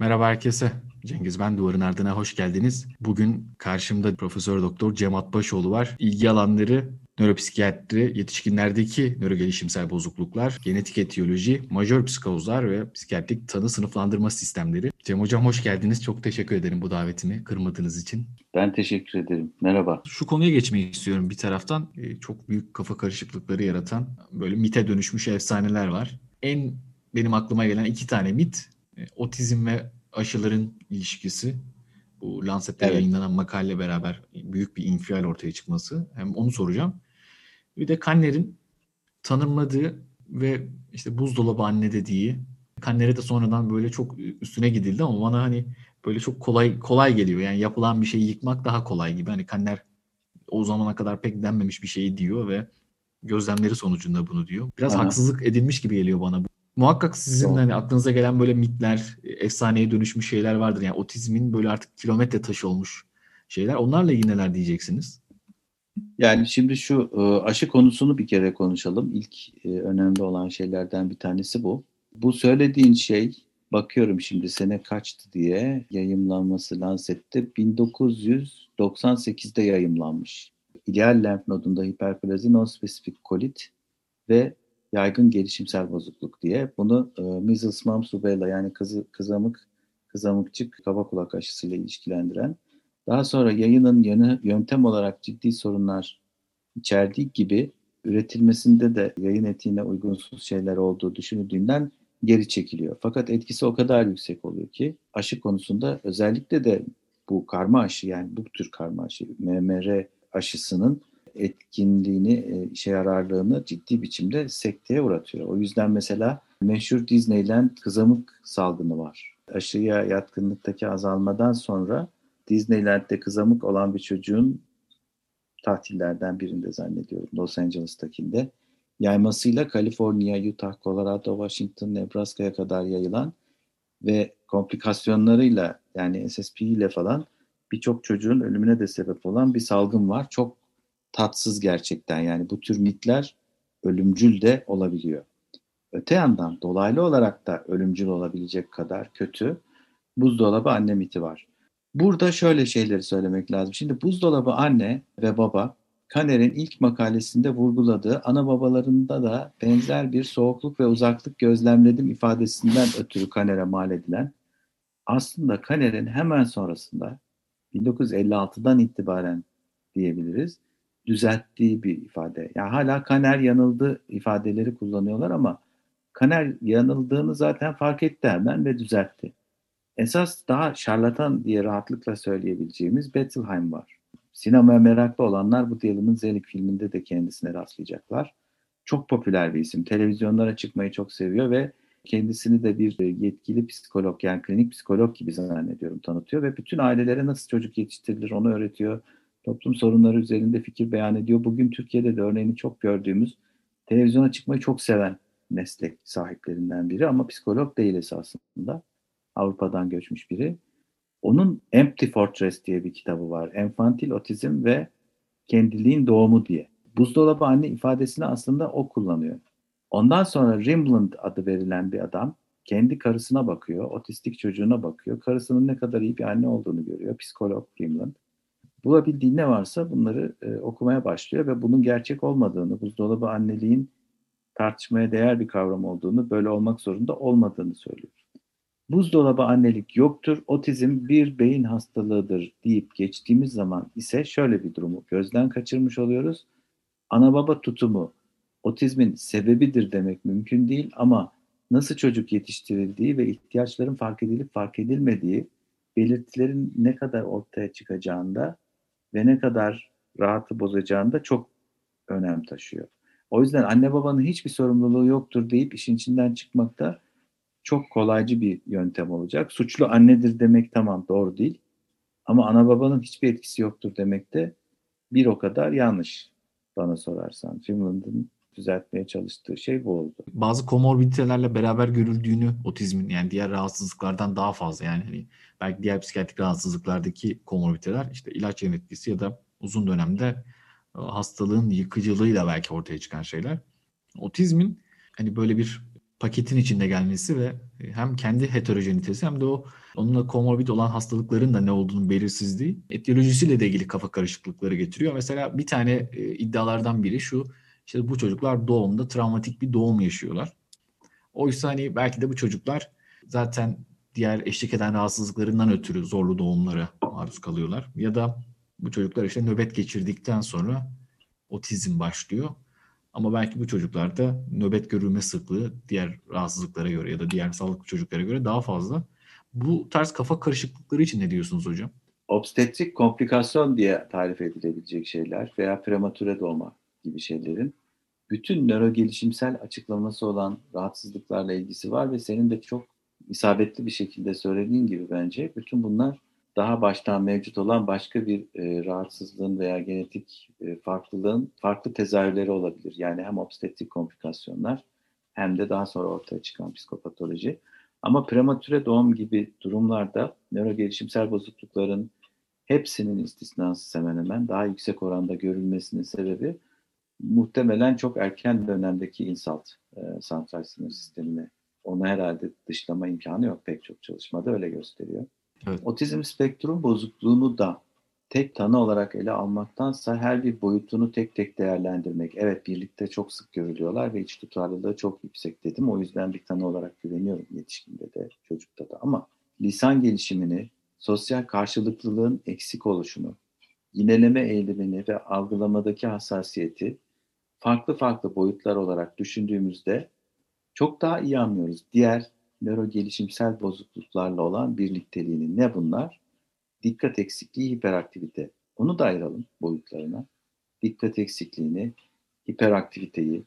Merhaba herkese. Cengiz ben Duvarın Ardına hoş geldiniz. Bugün karşımda Profesör Doktor Cemat Başoğlu var. İlgi alanları nöropsikiyatri, yetişkinlerdeki nörogelişimsel bozukluklar, genetik etiyoloji, majör psikozlar ve psikiyatrik tanı sınıflandırma sistemleri. Cem Hocam hoş geldiniz. Çok teşekkür ederim bu davetimi kırmadığınız için. Ben teşekkür ederim. Merhaba. Şu konuya geçmeyi istiyorum bir taraftan. Ee, çok büyük kafa karışıklıkları yaratan böyle mite dönüşmüş efsaneler var. En benim aklıma gelen iki tane mit. E, otizm ve aşıların ilişkisi. Bu Lancet'te evet. yayınlanan makale beraber büyük bir infial ortaya çıkması. Hem onu soracağım. Bir de Kanner'in tanımladığı ve işte buzdolabı anne dediği Kanner'e de sonradan böyle çok üstüne gidildi ama bana hani böyle çok kolay kolay geliyor. Yani yapılan bir şeyi yıkmak daha kolay gibi. Hani Kanner o zamana kadar pek denmemiş bir şeyi diyor ve gözlemleri sonucunda bunu diyor. Biraz Aha. haksızlık edilmiş gibi geliyor bana. Muhakkak sizin hani aklınıza gelen böyle mitler, efsaneye dönüşmüş şeyler vardır. Yani otizmin böyle artık kilometre taşı olmuş şeyler. Onlarla ilgili neler diyeceksiniz? Yani şimdi şu e, aşı konusunu bir kere konuşalım. İlk e, önemli olan şeylerden bir tanesi bu. Bu söylediğin şey bakıyorum şimdi sene kaçtı diye yayımlanması Lancet'te 1998'de yayımlanmış. İdeal lenf nodunda hiperplazi non-spesifik kolit ve yaygın gelişimsel bozukluk diye bunu e, measles, mumps, rubella yani kızı, kızamık, kızamıkçık, kaba kulak aşısıyla ilişkilendiren daha sonra yayının yanı yöntem olarak ciddi sorunlar içerdiği gibi üretilmesinde de yayın etiğine uygunsuz şeyler olduğu düşünüldüğünden geri çekiliyor. Fakat etkisi o kadar yüksek oluyor ki aşı konusunda özellikle de bu karma aşı yani bu tür karma aşı MMR aşısının etkinliğini, e, işe yararlığını ciddi biçimde sekteye uğratıyor. O yüzden mesela meşhur Disneyland kızamık salgını var. Aşıya yatkınlıktaki azalmadan sonra Disneyland'de kızamık olan bir çocuğun tatillerden birinde zannediyorum Los Angeles'takinde yaymasıyla Kaliforniya, Utah, Colorado, Washington, Nebraska'ya kadar yayılan ve komplikasyonlarıyla yani SSP ile falan birçok çocuğun ölümüne de sebep olan bir salgın var. Çok tatsız gerçekten yani bu tür mitler ölümcül de olabiliyor. Öte yandan dolaylı olarak da ölümcül olabilecek kadar kötü buzdolabı anne miti var. Burada şöyle şeyleri söylemek lazım. Şimdi buzdolabı anne ve baba Kaner'in ilk makalesinde vurguladığı ana babalarında da benzer bir soğukluk ve uzaklık gözlemledim ifadesinden ötürü Kaner'e mal edilen aslında Kaner'in hemen sonrasında 1956'dan itibaren diyebiliriz düzelttiği bir ifade. Yani hala Kaner yanıldı ifadeleri kullanıyorlar ama Kaner yanıldığını zaten fark etti hemen ve düzeltti. Esas daha şarlatan diye rahatlıkla söyleyebileceğimiz Bettelheim var. Sinemaya meraklı olanlar bu Dylan'ın Zelik filminde de kendisine rastlayacaklar. Çok popüler bir isim. Televizyonlara çıkmayı çok seviyor ve kendisini de bir yetkili psikolog yani klinik psikolog gibi zannediyorum tanıtıyor ve bütün ailelere nasıl çocuk yetiştirilir onu öğretiyor toplum sorunları üzerinde fikir beyan ediyor. Bugün Türkiye'de de örneğini çok gördüğümüz televizyona çıkmayı çok seven meslek sahiplerinden biri ama psikolog değil esasında. Avrupa'dan göçmüş biri. Onun Empty Fortress diye bir kitabı var. Enfantil otizm ve kendiliğin doğumu diye. Buzdolabı anne ifadesini aslında o kullanıyor. Ondan sonra Rimland adı verilen bir adam kendi karısına bakıyor, otistik çocuğuna bakıyor. Karısının ne kadar iyi bir anne olduğunu görüyor. Psikolog Rimland bulabildiği ne varsa bunları e, okumaya başlıyor ve bunun gerçek olmadığını, buzdolabı anneliğin tartışmaya değer bir kavram olduğunu, böyle olmak zorunda olmadığını söylüyor. Buzdolabı annelik yoktur, otizm bir beyin hastalığıdır deyip geçtiğimiz zaman ise şöyle bir durumu gözden kaçırmış oluyoruz. Ana baba tutumu otizmin sebebidir demek mümkün değil ama nasıl çocuk yetiştirildiği ve ihtiyaçların fark edilip fark edilmediği belirtilerin ne kadar ortaya çıkacağında ve ne kadar rahatı bozacağında çok önem taşıyor. O yüzden anne babanın hiçbir sorumluluğu yoktur deyip işin içinden çıkmak da çok kolaycı bir yöntem olacak. Suçlu annedir demek tamam doğru değil. Ama ana babanın hiçbir etkisi yoktur demek de bir o kadar yanlış bana sorarsan. Finland'ın düzeltmeye çalıştığı şey bu oldu. Bazı komorbiditelerle beraber görüldüğünü otizmin yani diğer rahatsızlıklardan daha fazla yani hani belki diğer psikiyatrik rahatsızlıklardaki komorbiditeler işte ilaç etkisi ya da uzun dönemde e, hastalığın yıkıcılığıyla belki ortaya çıkan şeyler. Otizmin hani böyle bir paketin içinde gelmesi ve hem kendi heterojenitesi hem de o onunla komorbid olan hastalıkların da ne olduğunu belirsizliği etiyolojisiyle de ilgili kafa karışıklıkları getiriyor. Mesela bir tane e, iddialardan biri şu işte bu çocuklar doğumda travmatik bir doğum yaşıyorlar. Oysa hani belki de bu çocuklar zaten diğer eşlik eden rahatsızlıklarından ötürü zorlu doğumlara maruz kalıyorlar. Ya da bu çocuklar işte nöbet geçirdikten sonra otizm başlıyor. Ama belki bu çocuklarda nöbet görülme sıklığı diğer rahatsızlıklara göre ya da diğer sağlıklı çocuklara göre daha fazla. Bu tarz kafa karışıklıkları için ne diyorsunuz hocam? Obstetrik komplikasyon diye tarif edilebilecek şeyler veya prematüre doğma gibi şeylerin bütün nöro gelişimsel açıklaması olan rahatsızlıklarla ilgisi var ve senin de çok isabetli bir şekilde söylediğin gibi bence bütün bunlar daha baştan mevcut olan başka bir e, rahatsızlığın veya genetik e, farklılığın farklı tezahürleri olabilir. Yani hem obstetrik komplikasyonlar hem de daha sonra ortaya çıkan psikopatoloji. Ama prematüre doğum gibi durumlarda nöro gelişimsel bozuklukların hepsinin istisnası hemen hemen daha yüksek oranda görülmesinin sebebi muhtemelen çok erken dönemdeki insult e, santral sinir sistemine onu herhalde dışlama imkanı yok pek çok çalışmada öyle gösteriyor. Evet. Otizm spektrum bozukluğunu da tek tanı olarak ele almaktansa her bir boyutunu tek tek değerlendirmek. Evet birlikte çok sık görülüyorlar ve iç tutarlılığı çok yüksek dedim. O yüzden bir tanı olarak güveniyorum yetişkinde de çocukta da. Ama lisan gelişimini, sosyal karşılıklılığın eksik oluşunu, yineleme eğilimini ve algılamadaki hassasiyeti farklı farklı boyutlar olarak düşündüğümüzde çok daha iyi anlıyoruz. Diğer nöro gelişimsel bozukluklarla olan birlikteliğini. Ne bunlar? Dikkat eksikliği, hiperaktivite. Onu da ayıralım boyutlarına. Dikkat eksikliğini, hiperaktiviteyi,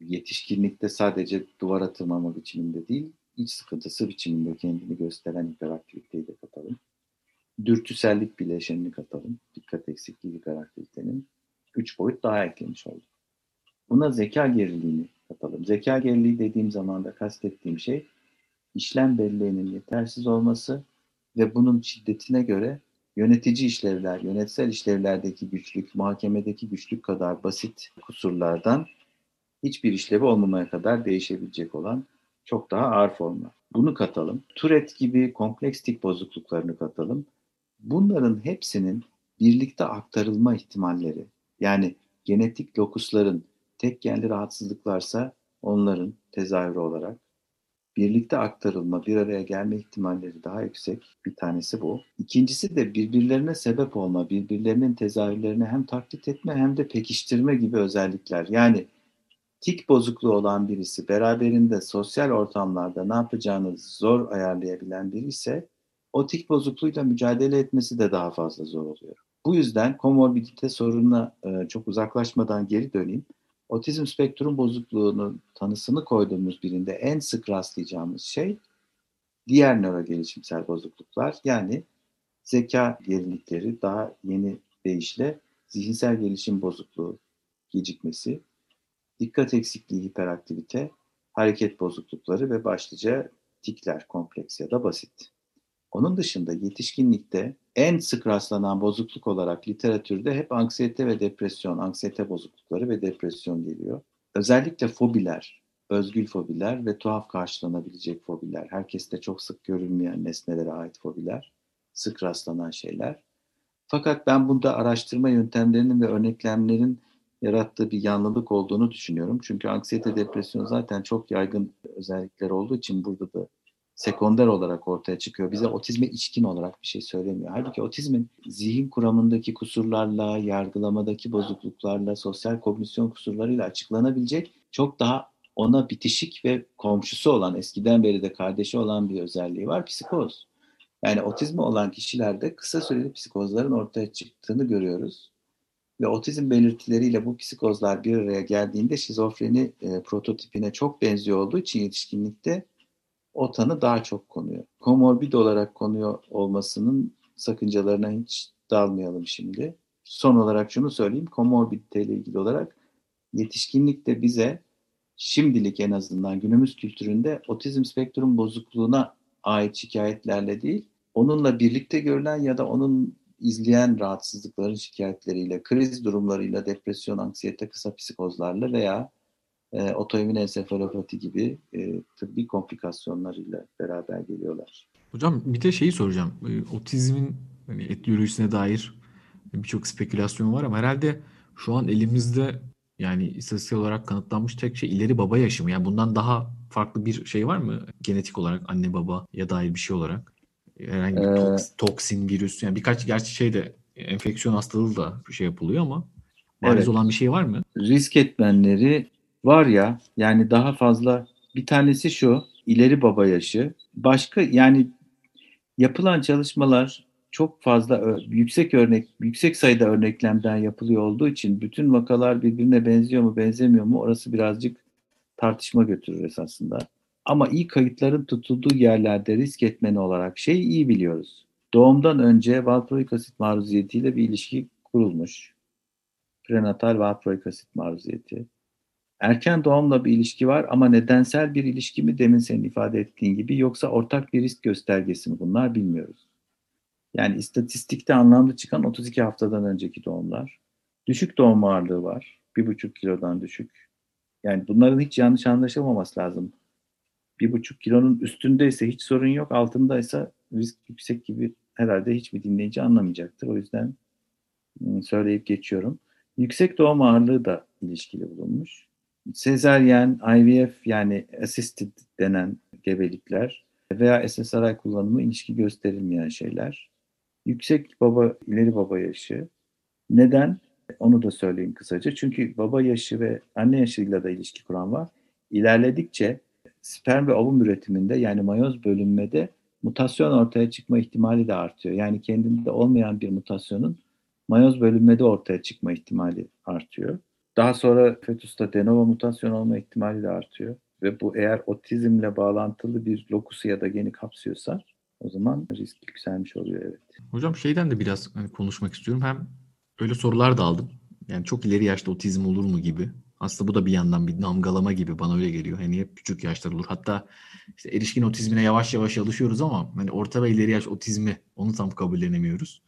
yetişkinlikte sadece duvara tırmanma biçiminde değil, iç sıkıntısı biçiminde kendini gösteren hiperaktiviteyi de katalım. Dürtüsellik bileşenini katalım. Dikkat eksikliği, hiperaktivitenin. Üç boyut daha eklemiş olduk. Buna zeka geriliğini katalım. Zeka geriliği dediğim zaman da kastettiğim şey işlem belleğinin yetersiz olması ve bunun şiddetine göre yönetici işlevler, yönetsel işlevlerdeki güçlük, muhakemedeki güçlük kadar basit kusurlardan hiçbir işlevi olmamaya kadar değişebilecek olan çok daha ağır formlar. Bunu katalım. Tourette gibi kompleks tip bozukluklarını katalım. Bunların hepsinin birlikte aktarılma ihtimalleri yani genetik lokusların tek genli rahatsızlıklarsa onların tezahürü olarak birlikte aktarılma, bir araya gelme ihtimalleri daha yüksek. Bir tanesi bu. İkincisi de birbirlerine sebep olma, birbirlerinin tezahürlerini hem taklit etme hem de pekiştirme gibi özellikler. Yani tik bozukluğu olan birisi beraberinde sosyal ortamlarda ne yapacağını zor ayarlayabilen biri ise o tik bozukluğuyla mücadele etmesi de daha fazla zor oluyor. Bu yüzden komorbidite sorununa e, çok uzaklaşmadan geri döneyim otizm spektrum bozukluğunun tanısını koyduğumuz birinde en sık rastlayacağımız şey diğer nöro gelişimsel bozukluklar yani zeka gerilikleri daha yeni deyişle zihinsel gelişim bozukluğu gecikmesi, dikkat eksikliği hiperaktivite, hareket bozuklukları ve başlıca tikler kompleks ya da basit. Onun dışında yetişkinlikte en sık rastlanan bozukluk olarak literatürde hep anksiyete ve depresyon, anksiyete bozuklukları ve depresyon geliyor. Özellikle fobiler, özgül fobiler ve tuhaf karşılanabilecek fobiler, herkeste çok sık görülmeyen nesnelere ait fobiler, sık rastlanan şeyler. Fakat ben bunda araştırma yöntemlerinin ve örneklemlerin yarattığı bir yanlılık olduğunu düşünüyorum. Çünkü anksiyete, depresyon zaten çok yaygın özellikler olduğu için burada da sekonder olarak ortaya çıkıyor. Bize otizme içkin olarak bir şey söylemiyor. Halbuki otizmin zihin kuramındaki kusurlarla, yargılamadaki bozukluklarla, sosyal kognisyon kusurlarıyla açıklanabilecek çok daha ona bitişik ve komşusu olan, eskiden beri de kardeşi olan bir özelliği var, psikoz. Yani otizmi olan kişilerde kısa süreli psikozların ortaya çıktığını görüyoruz. Ve otizm belirtileriyle bu psikozlar bir araya geldiğinde şizofreni e, prototipine çok benziyor olduğu için yetişkinlikte o tanı daha çok konuyor. Komorbid olarak konuyor olmasının sakıncalarına hiç dalmayalım şimdi. Son olarak şunu söyleyeyim. Komorbidite ile ilgili olarak yetişkinlikte bize şimdilik en azından günümüz kültüründe otizm spektrum bozukluğuna ait şikayetlerle değil, onunla birlikte görülen ya da onun izleyen rahatsızlıkların şikayetleriyle, kriz durumlarıyla, depresyon, anksiyete, kısa psikozlarla veya e, otoimmün ensefalopati gibi e, tıbbi komplikasyonlarıyla beraber geliyorlar. Hocam bir de şeyi soracağım. E, otizmin hani etiyolojisine dair birçok spekülasyon var ama herhalde şu an elimizde yani istatistik olarak kanıtlanmış tek şey ileri baba yaşı mı? Yani bundan daha farklı bir şey var mı? Genetik olarak anne baba ya dair bir şey olarak. Herhangi bir ee, toksin, virüs yani birkaç gerçi şey de enfeksiyon hastalığı da şey yapılıyor ama bariz evet. olan bir şey var mı? Risk etmenleri var ya yani daha fazla bir tanesi şu ileri baba yaşı. Başka yani yapılan çalışmalar çok fazla yüksek örnek yüksek sayıda örneklemden yapılıyor olduğu için bütün vakalar birbirine benziyor mu benzemiyor mu orası birazcık tartışma götürür esasında. Ama iyi kayıtların tutulduğu yerlerde risk etmeni olarak şeyi iyi biliyoruz. Doğumdan önce valproik asit maruziyetiyle bir ilişki kurulmuş. Prenatal valproik asit maruziyeti. Erken doğumla bir ilişki var ama nedensel bir ilişki mi demin senin ifade ettiğin gibi yoksa ortak bir risk göstergesi mi bunlar bilmiyoruz. Yani istatistikte anlamlı çıkan 32 haftadan önceki doğumlar. Düşük doğum ağırlığı var. 1,5 kilodan düşük. Yani bunların hiç yanlış anlaşılmaması lazım. 1,5 kilonun üstündeyse hiç sorun yok. Altındaysa risk yüksek gibi herhalde hiçbir dinleyici anlamayacaktır. O yüzden ıı, söyleyip geçiyorum. Yüksek doğum ağırlığı da ilişkili bulunmuş. Sezaryen, IVF yani assisted denen gebelikler veya SSRI kullanımı ilişki gösterilmeyen şeyler. Yüksek baba, ileri baba yaşı. Neden? Onu da söyleyeyim kısaca. Çünkü baba yaşı ve anne yaşıyla da ilişki kuran var. İlerledikçe sperm ve ovum üretiminde yani mayoz bölünmede mutasyon ortaya çıkma ihtimali de artıyor. Yani kendinde olmayan bir mutasyonun mayoz bölünmede ortaya çıkma ihtimali artıyor. Daha sonra fetüste de novo mutasyon olma ihtimali de artıyor. Ve bu eğer otizmle bağlantılı bir lokusu ya da geni kapsıyorsa o zaman risk yükselmiş oluyor evet. Hocam şeyden de biraz hani konuşmak istiyorum. Hem öyle sorular da aldım. Yani çok ileri yaşta otizm olur mu gibi. Aslında bu da bir yandan bir damgalama gibi bana öyle geliyor. Hani hep küçük yaşlar olur. Hatta işte erişkin otizmine yavaş yavaş alışıyoruz ama hani orta ve ileri yaş otizmi onu tam kabullenemiyoruz.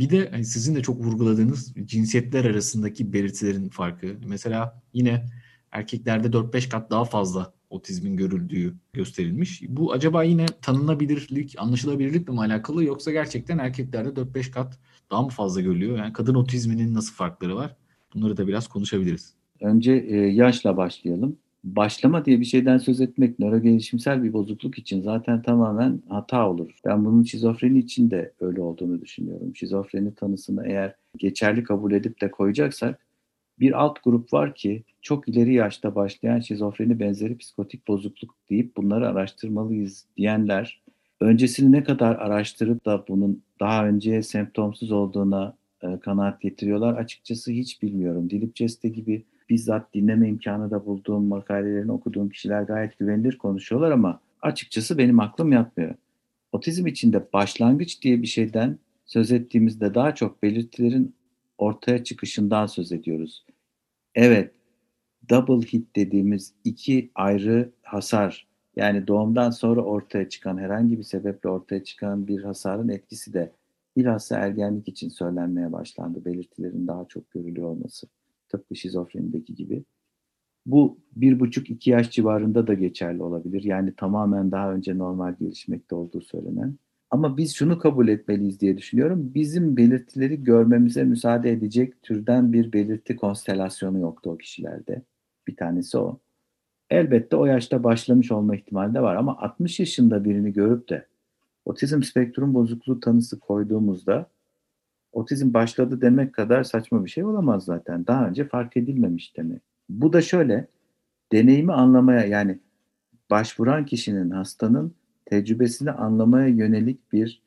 Bir de hani sizin de çok vurguladığınız cinsiyetler arasındaki belirtilerin farkı. Mesela yine erkeklerde 4-5 kat daha fazla otizmin görüldüğü gösterilmiş. Bu acaba yine tanınabilirlik, anlaşılabilirlikle mi alakalı yoksa gerçekten erkeklerde 4-5 kat daha mı fazla görülüyor? Yani kadın otizminin nasıl farkları var? Bunları da biraz konuşabiliriz. Önce e, yaşla başlayalım. Başlama diye bir şeyden söz etmek nörogelişimsel bir bozukluk için zaten tamamen hata olur. Ben bunun şizofreni için de öyle olduğunu düşünüyorum. Şizofreni tanısını eğer geçerli kabul edip de koyacaksak bir alt grup var ki çok ileri yaşta başlayan şizofreni benzeri psikotik bozukluk deyip bunları araştırmalıyız diyenler öncesini ne kadar araştırıp da bunun daha önce semptomsuz olduğuna e, kanaat getiriyorlar açıkçası hiç bilmiyorum. Dilip Ceste gibi bizzat dinleme imkanı da bulduğum makalelerini okuduğum kişiler gayet güvenilir konuşuyorlar ama açıkçası benim aklım yatmıyor. Otizm içinde başlangıç diye bir şeyden söz ettiğimizde daha çok belirtilerin ortaya çıkışından söz ediyoruz. Evet, double hit dediğimiz iki ayrı hasar yani doğumdan sonra ortaya çıkan herhangi bir sebeple ortaya çıkan bir hasarın etkisi de bilhassa ergenlik için söylenmeye başlandı belirtilerin daha çok görülüyor olması. Tıpkı şizofrenideki gibi. Bu bir buçuk iki yaş civarında da geçerli olabilir. Yani tamamen daha önce normal gelişmekte olduğu söylenen. Ama biz şunu kabul etmeliyiz diye düşünüyorum. Bizim belirtileri görmemize müsaade edecek türden bir belirti konstelasyonu yoktu o kişilerde. Bir tanesi o. Elbette o yaşta başlamış olma ihtimali de var ama 60 yaşında birini görüp de otizm spektrum bozukluğu tanısı koyduğumuzda otizm başladı demek kadar saçma bir şey olamaz zaten. Daha önce fark edilmemiş demek. Bu da şöyle, deneyimi anlamaya yani başvuran kişinin, hastanın tecrübesini anlamaya yönelik bir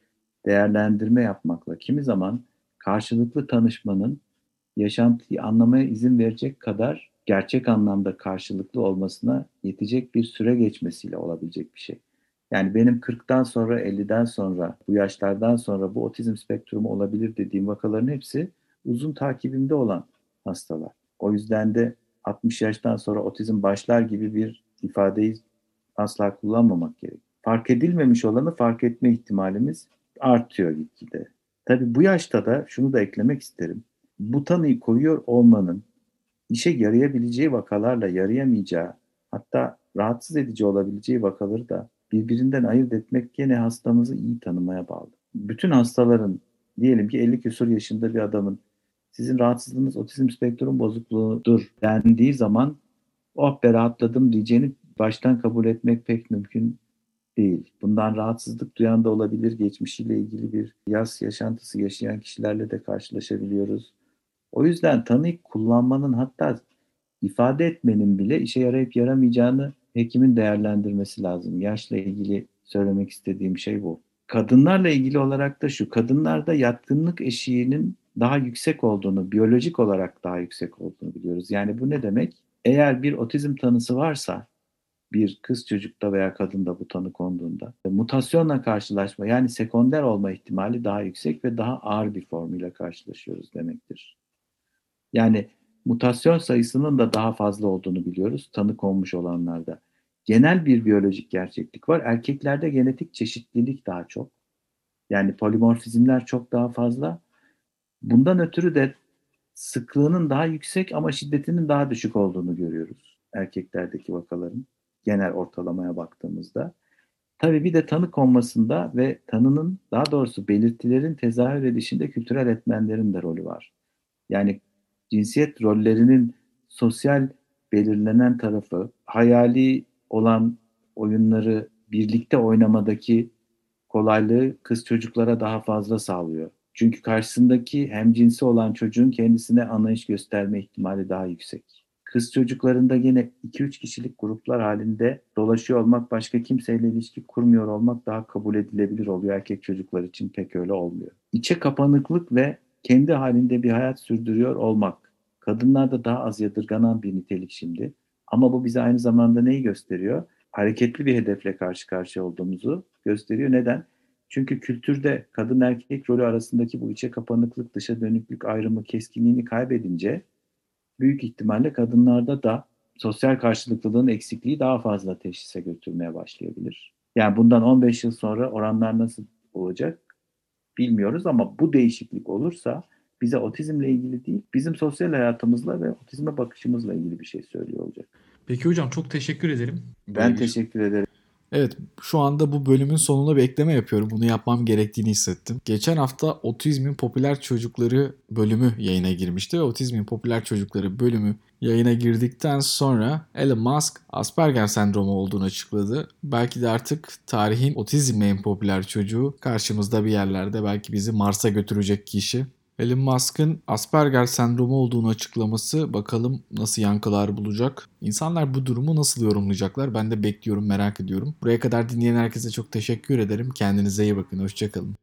değerlendirme yapmakla kimi zaman karşılıklı tanışmanın yaşantıyı anlamaya izin verecek kadar gerçek anlamda karşılıklı olmasına yetecek bir süre geçmesiyle olabilecek bir şey. Yani benim 40'tan sonra 50'den sonra bu yaşlardan sonra bu otizm spektrumu olabilir dediğim vakaların hepsi uzun takibimde olan hastalar. O yüzden de 60 yaştan sonra otizm başlar gibi bir ifadeyi asla kullanmamak gerek. Fark edilmemiş olanı fark etme ihtimalimiz artıyor gitgide. Tabii bu yaşta da şunu da eklemek isterim. Bu tanıyı koyuyor olmanın işe yarayabileceği vakalarla yarayamayacağı hatta rahatsız edici olabileceği vakaları da birbirinden ayırt etmek gene hastamızı iyi tanımaya bağlı. Bütün hastaların diyelim ki 50 küsur yaşında bir adamın sizin rahatsızlığınız otizm spektrum bozukluğudur dendiği zaman oh be rahatladım diyeceğini baştan kabul etmek pek mümkün değil. Bundan rahatsızlık duyan da olabilir. Geçmişiyle ilgili bir yaz yaşantısı yaşayan kişilerle de karşılaşabiliyoruz. O yüzden tanıyı kullanmanın hatta ifade etmenin bile işe yarayıp yaramayacağını hekimin değerlendirmesi lazım. Yaşla ilgili söylemek istediğim şey bu. Kadınlarla ilgili olarak da şu, kadınlarda yatkınlık eşiğinin daha yüksek olduğunu, biyolojik olarak daha yüksek olduğunu biliyoruz. Yani bu ne demek? Eğer bir otizm tanısı varsa bir kız çocukta veya kadında bu tanı konduğunda mutasyonla karşılaşma yani sekonder olma ihtimali daha yüksek ve daha ağır bir formuyla karşılaşıyoruz demektir. Yani mutasyon sayısının da daha fazla olduğunu biliyoruz tanı konmuş olanlarda. Genel bir biyolojik gerçeklik var. Erkeklerde genetik çeşitlilik daha çok. Yani polimorfizmler çok daha fazla. Bundan ötürü de sıklığının daha yüksek ama şiddetinin daha düşük olduğunu görüyoruz erkeklerdeki vakaların genel ortalamaya baktığımızda. Tabii bir de tanı konmasında ve tanının daha doğrusu belirtilerin tezahür edişinde kültürel etmenlerin de rolü var. Yani cinsiyet rollerinin sosyal belirlenen tarafı, hayali olan oyunları birlikte oynamadaki kolaylığı kız çocuklara daha fazla sağlıyor. Çünkü karşısındaki hem cinsi olan çocuğun kendisine anlayış gösterme ihtimali daha yüksek. Kız çocuklarında yine 2-3 kişilik gruplar halinde dolaşıyor olmak, başka kimseyle ilişki kurmuyor olmak daha kabul edilebilir oluyor. Erkek çocuklar için pek öyle olmuyor. İçe kapanıklık ve kendi halinde bir hayat sürdürüyor olmak. Kadınlarda daha az yadırganan bir nitelik şimdi. Ama bu bize aynı zamanda neyi gösteriyor? Hareketli bir hedefle karşı karşıya olduğumuzu gösteriyor. Neden? Çünkü kültürde kadın erkek rolü arasındaki bu içe kapanıklık, dışa dönüklük ayrımı keskinliğini kaybedince büyük ihtimalle kadınlarda da sosyal karşılıklılığın eksikliği daha fazla teşhise götürmeye başlayabilir. Yani bundan 15 yıl sonra oranlar nasıl olacak bilmiyoruz ama bu değişiklik olursa bize otizmle ilgili değil, bizim sosyal hayatımızla ve otizme bakışımızla ilgili bir şey söylüyor olacak. Peki hocam çok teşekkür ederim. Ben bir... teşekkür ederim. Evet şu anda bu bölümün sonuna bir ekleme yapıyorum. Bunu yapmam gerektiğini hissettim. Geçen hafta Otizmin Popüler Çocukları bölümü yayına girmişti ve Otizmin Popüler Çocukları bölümü yayına girdikten sonra Elon Musk Asperger sendromu olduğunu açıkladı. Belki de artık tarihin otizmle en popüler çocuğu karşımızda bir yerlerde belki bizi Mars'a götürecek kişi. Elon Musk'ın Asperger sendromu olduğunu açıklaması bakalım nasıl yankılar bulacak. İnsanlar bu durumu nasıl yorumlayacaklar ben de bekliyorum merak ediyorum. Buraya kadar dinleyen herkese çok teşekkür ederim. Kendinize iyi bakın. Hoşçakalın.